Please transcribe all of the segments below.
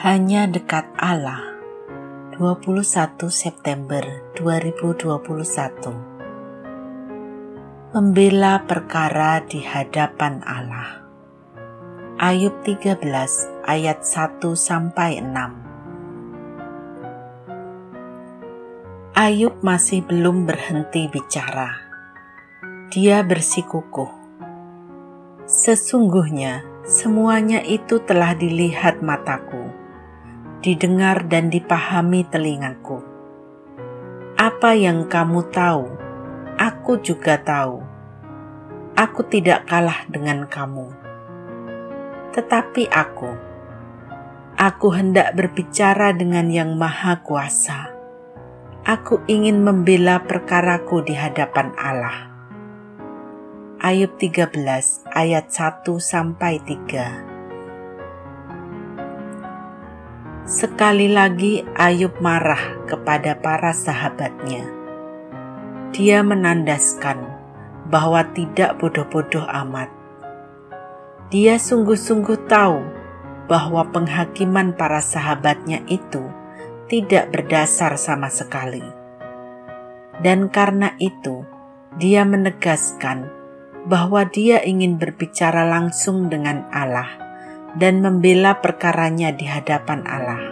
Hanya dekat Allah. 21 September 2021 Membela perkara di hadapan Allah. Ayub 13 ayat 1 sampai 6 Ayub masih belum berhenti bicara. Dia bersikukuh. Sesungguhnya semuanya itu telah dilihat mataku didengar dan dipahami telingaku. Apa yang kamu tahu, aku juga tahu. Aku tidak kalah dengan kamu. Tetapi aku, aku hendak berbicara dengan Yang Maha Kuasa. Aku ingin membela perkaraku di hadapan Allah. Ayub 13 ayat 1 sampai 3. Sekali lagi Ayub marah kepada para sahabatnya. Dia menandaskan bahwa tidak bodoh-bodoh amat. Dia sungguh-sungguh tahu bahwa penghakiman para sahabatnya itu tidak berdasar sama sekali. Dan karena itu, dia menegaskan bahwa dia ingin berbicara langsung dengan Allah dan membela perkaranya di hadapan Allah.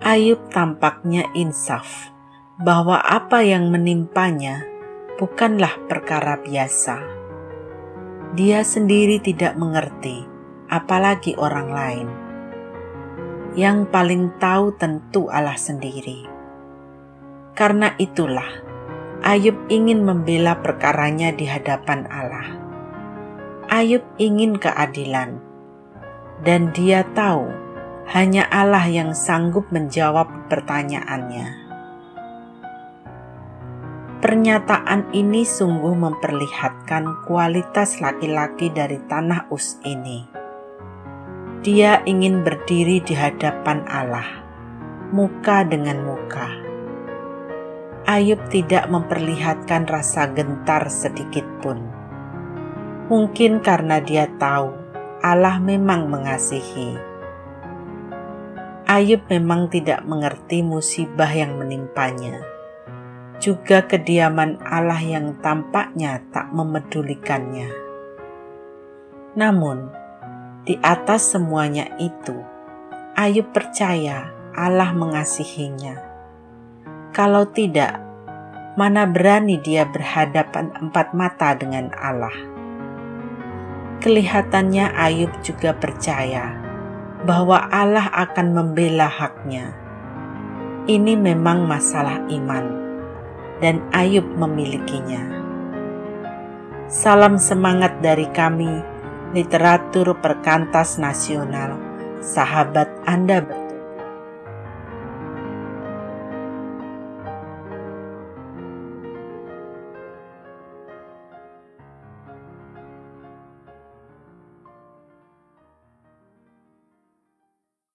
Ayub tampaknya insaf bahwa apa yang menimpanya bukanlah perkara biasa. Dia sendiri tidak mengerti, apalagi orang lain. Yang paling tahu tentu Allah sendiri. Karena itulah, Ayub ingin membela perkaranya di hadapan Allah. Ayub ingin keadilan, dan dia tahu hanya Allah yang sanggup menjawab pertanyaannya. Pernyataan ini sungguh memperlihatkan kualitas laki-laki dari tanah Us ini. Dia ingin berdiri di hadapan Allah, muka dengan muka. Ayub tidak memperlihatkan rasa gentar sedikit pun Mungkin karena dia tahu Allah memang mengasihi. Ayub memang tidak mengerti musibah yang menimpanya, juga kediaman Allah yang tampaknya tak memedulikannya. Namun, di atas semuanya itu, Ayub percaya Allah mengasihinya. Kalau tidak, mana berani dia berhadapan empat mata dengan Allah? Kelihatannya Ayub juga percaya bahwa Allah akan membela haknya. Ini memang masalah iman, dan Ayub memilikinya. Salam semangat dari kami, literatur perkantas nasional, sahabat Anda